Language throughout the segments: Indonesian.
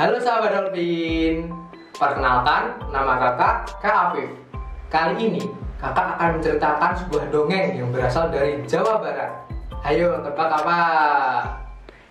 Halo sahabat Dolphin Perkenalkan, nama kakak Kak Afif. Kali ini kakak akan menceritakan sebuah dongeng yang berasal dari Jawa Barat. Ayo tebak apa?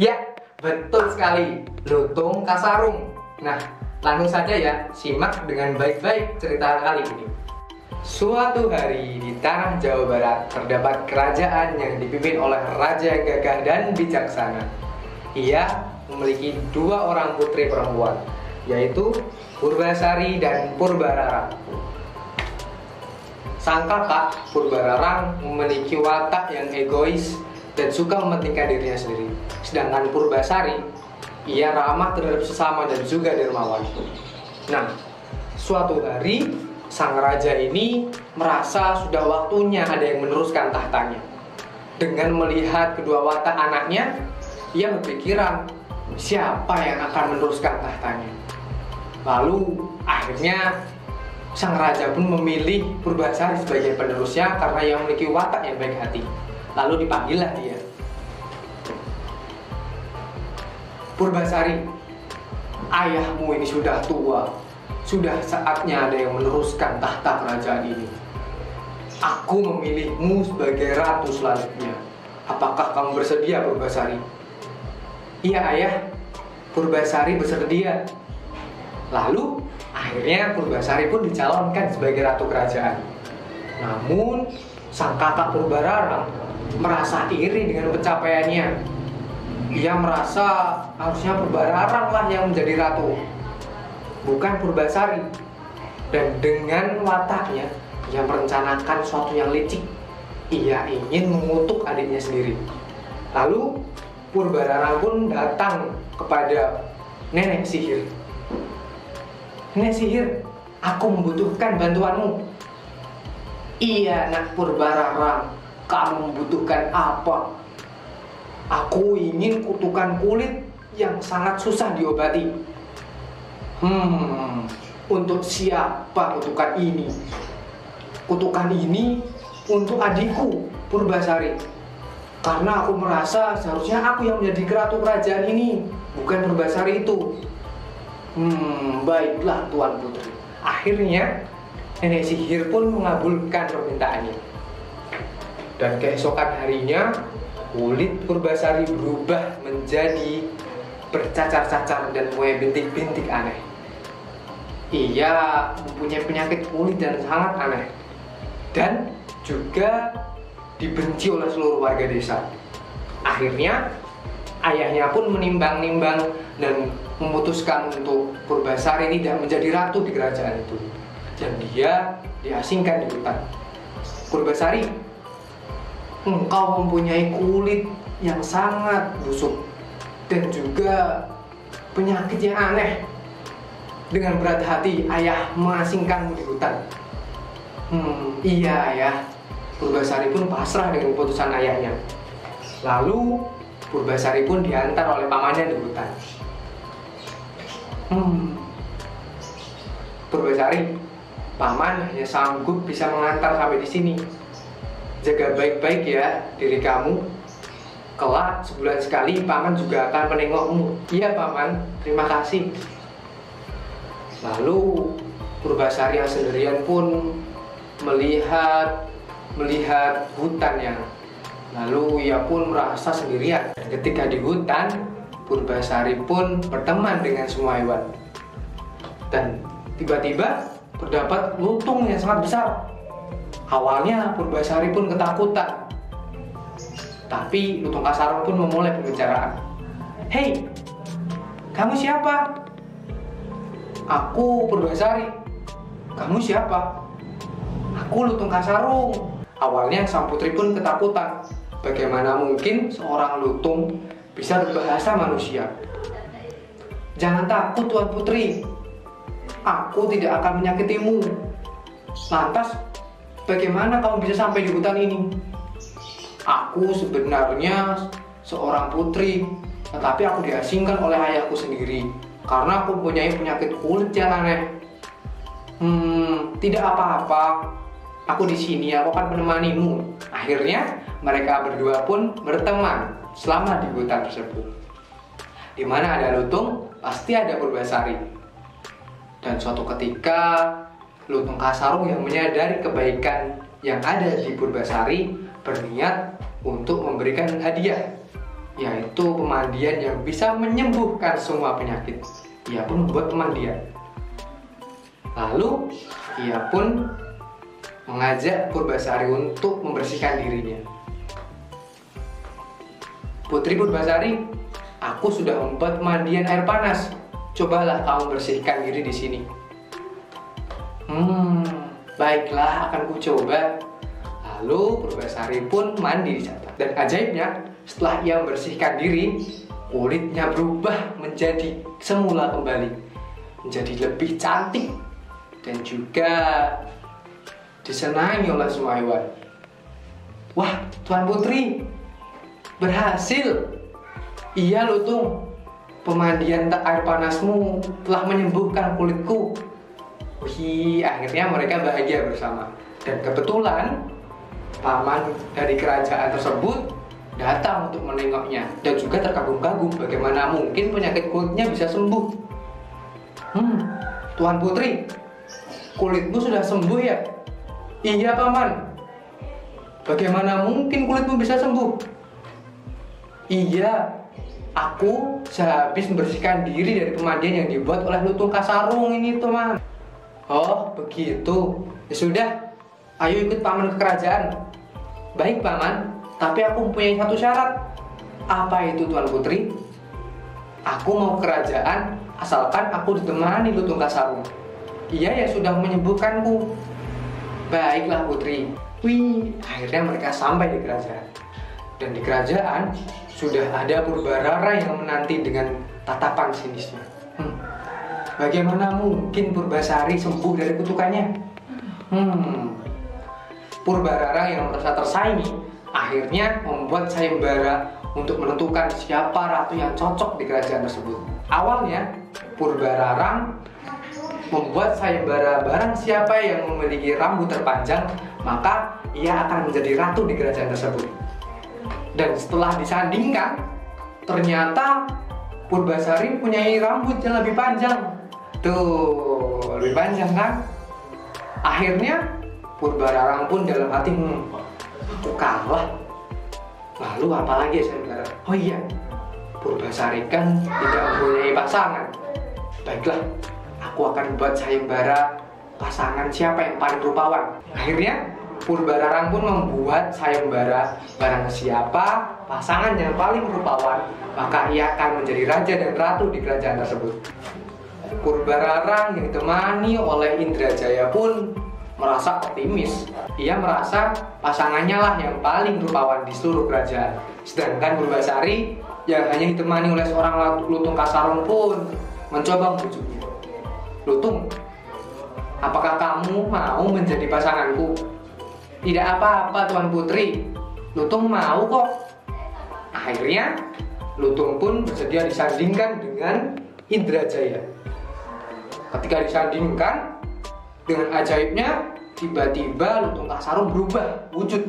Ya, betul sekali. Lutung Kasarung. Nah, langsung saja ya Simak dengan baik-baik cerita kali ini. Suatu hari di tanah Jawa Barat terdapat kerajaan yang dipimpin oleh raja yang gagah dan bijaksana. Ia memiliki dua orang putri perempuan, yaitu Purbasari dan Purbararang. Sang kakak Purbararang memiliki watak yang egois dan suka mementingkan dirinya sendiri. Sedangkan Purbasari, ia ramah terhadap sesama dan juga dermawan. Nah, suatu hari sang raja ini merasa sudah waktunya ada yang meneruskan tahtanya. Dengan melihat kedua watak anaknya, ia berpikiran siapa yang akan meneruskan tahtanya. Lalu akhirnya sang raja pun memilih Purbasari sebagai penerusnya karena ia memiliki watak yang baik hati. Lalu dipanggillah dia. Purbasari, ayahmu ini sudah tua, sudah saatnya ada yang meneruskan tahta kerajaan ini. Aku memilihmu sebagai ratu selanjutnya. Apakah kamu bersedia, Purbasari? Iya, ayah. Purbasari bersedia. Lalu, akhirnya Purbasari pun dicalonkan sebagai ratu kerajaan. Namun, sang kakak Purbararang merasa iri dengan pencapaiannya. Ia merasa harusnya Purbararang lah yang menjadi ratu bukan Purbasari. Dan dengan wataknya, ia merencanakan sesuatu yang licik. Ia ingin mengutuk adiknya sendiri. Lalu Purbararang pun datang kepada nenek sihir. Nenek sihir, aku membutuhkan bantuanmu. Iya, nak Purbararang, kamu membutuhkan apa? Aku ingin kutukan kulit yang sangat susah diobati Hmm, untuk siapa kutukan ini? Kutukan ini untuk adikku, Purbasari. Karena aku merasa seharusnya aku yang menjadi keratu kerajaan ini, bukan Purbasari itu. Hmm, baiklah Tuan Putri. Akhirnya, nenek sihir pun mengabulkan permintaannya. Dan keesokan harinya, kulit Purbasari berubah menjadi bercacar-cacar dan mulai bintik-bintik aneh ia mempunyai penyakit kulit dan sangat aneh dan juga dibenci oleh seluruh warga desa. Akhirnya ayahnya pun menimbang-nimbang dan memutuskan untuk Purbasari tidak menjadi ratu di kerajaan itu dan dia diasingkan di hutan. Purbasari, engkau mempunyai kulit yang sangat busuk dan juga penyakit yang aneh dengan berat hati, ayah mengasingkanmu di hutan. Hmm, iya ayah. Purbasari pun pasrah dengan keputusan ayahnya. Lalu Purbasari pun diantar oleh pamannya di hutan. Hmm. Purbasari, paman hanya sanggup bisa mengantar sampai di sini. Jaga baik-baik ya diri kamu. Kelak sebulan sekali paman juga akan menengokmu. Iya paman, terima kasih. Lalu Purbasari yang sendirian pun melihat melihat hutan yang lalu ia pun merasa sendirian. Ketika di hutan, Purbasari pun berteman dengan semua hewan. Dan tiba-tiba terdapat lutung yang sangat besar. Awalnya Purbasari pun ketakutan. Tapi lutung kasar pun memulai pembicaraan. Hei, kamu siapa? Aku Purbasari. Kamu siapa? Aku Lutung Kasarung. Awalnya sang putri pun ketakutan. Bagaimana mungkin seorang lutung bisa berbahasa manusia? Jangan takut Tuan Putri. Aku tidak akan menyakitimu. Lantas, bagaimana kamu bisa sampai di hutan ini? Aku sebenarnya seorang putri, tetapi aku diasingkan oleh ayahku sendiri karena aku punya penyakit kulit yang aneh. Hmm, tidak apa-apa. Aku di sini, aku akan menemanimu. Akhirnya, mereka berdua pun berteman selama di hutan tersebut. Di mana ada Lutung, pasti ada Purbasari. Dan suatu ketika Lutung Kasarung yang menyadari kebaikan yang ada di Purbasari berniat untuk memberikan hadiah yaitu pemandian yang bisa menyembuhkan semua penyakit. Ia pun membuat pemandian. Lalu ia pun mengajak Purbasari untuk membersihkan dirinya. Putri Purbasari, aku sudah membuat pemandian air panas. Cobalah kamu bersihkan diri di sini. Hmm, baiklah akan ku coba. Lalu Purbasari pun mandi di sana. Dan ajaibnya, setelah ia membersihkan diri, kulitnya berubah menjadi semula kembali. Menjadi lebih cantik dan juga disenangi oleh semua hewan. Wah, Tuan Putri, berhasil. Iya, Lutung. Pemandian air panasmu telah menyembuhkan kulitku. Wih, akhirnya mereka bahagia bersama. Dan kebetulan paman dari kerajaan tersebut datang untuk menengoknya dan juga terkagum-kagum bagaimana mungkin penyakit kulitnya bisa sembuh. Hmm, Tuan Putri, kulitmu sudah sembuh ya? Iya, Paman. Bagaimana mungkin kulitmu bisa sembuh? Iya, aku sehabis membersihkan diri dari pemandian yang dibuat oleh lutung kasarung ini, teman. Oh, begitu. Ya sudah, ayo ikut paman ke kerajaan. Baik, paman. Tapi aku mempunyai satu syarat. Apa itu, Tuan Putri? Aku mau ke kerajaan asalkan aku ditemani lutung kasarung. Ia yang sudah menyembuhkanku. Baiklah, Putri. Wih, akhirnya mereka sampai di kerajaan. Dan di kerajaan sudah ada Purbarara yang menanti dengan tatapan sinisnya. Hmm, Bagaimana mungkin Purbasari sembuh dari kutukannya? Hmm. Purbarara yang merasa tersaingi akhirnya membuat sayembara untuk menentukan siapa ratu yang cocok di kerajaan tersebut. Awalnya Purbararang membuat sayembara barang siapa yang memiliki rambut terpanjang maka ia akan menjadi ratu di kerajaan tersebut. Dan setelah disandingkan ternyata Purbasari punya rambut yang lebih panjang Tuh, lebih panjang kan? Akhirnya Purbararang pun dalam hati, hmm, aku kalah. Lalu apa lagi bilang? Oh iya, Purbasari kan tidak mempunyai pasangan. Baiklah, aku akan buat sayembara pasangan siapa yang paling rupawan. Akhirnya Purbararang pun membuat sayembara barang siapa pasangan yang paling rupawan, maka ia akan menjadi raja dan ratu di kerajaan tersebut. Purbararang yang ditemani oleh Indrajaya pun merasa optimis. Ia merasa pasangannya lah yang paling rupawan di seluruh kerajaan. Sedangkan Purbasari yang hanya ditemani oleh seorang lutung kasarung pun mencoba membujuknya. Lutung, apakah kamu mau menjadi pasanganku? Tidak apa-apa Tuan Putri, Lutung mau kok. Akhirnya Lutung pun bersedia disandingkan dengan Indrajaya. Ketika disandingkan dengan ajaibnya, tiba-tiba Lutung Kasarung berubah wujud.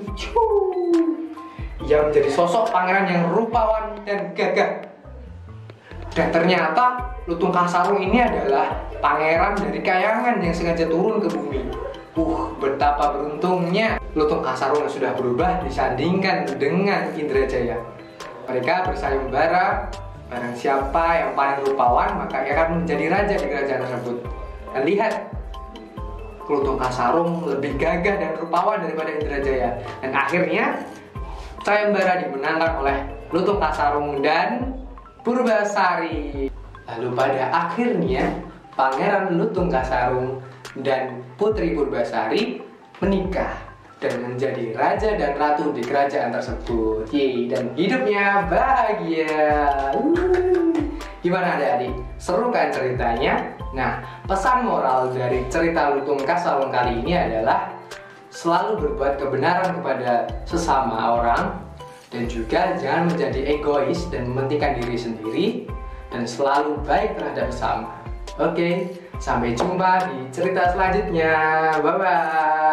Ia menjadi sosok pangeran yang rupawan dan gagah. Dan ternyata Lutung Kasarung ini adalah pangeran dari kayangan yang sengaja turun ke bumi. Uh, betapa beruntungnya Lutung Kasarung sudah berubah disandingkan dengan Indrajaya. Mereka bersayembara Barang siapa yang paling rupawan maka ia akan menjadi raja di kerajaan tersebut. Dan lihat, Klutung Kasarung lebih gagah dan rupawan daripada Indrajaya. Dan akhirnya sayembara dimenangkan oleh Klutung Kasarung dan Purbasari. Lalu pada akhirnya Pangeran Lutung Kasarung dan Putri Purbasari menikah dan menjadi raja dan ratu di kerajaan tersebut. Yeay, dan hidupnya bahagia. Gimana adik-adik? Seru kan ceritanya? Nah, pesan moral dari cerita Lutung Kasawung kali ini adalah selalu berbuat kebenaran kepada sesama orang dan juga jangan menjadi egois dan mementingkan diri sendiri dan selalu baik terhadap sesama. Oke, sampai jumpa di cerita selanjutnya. Bye bye.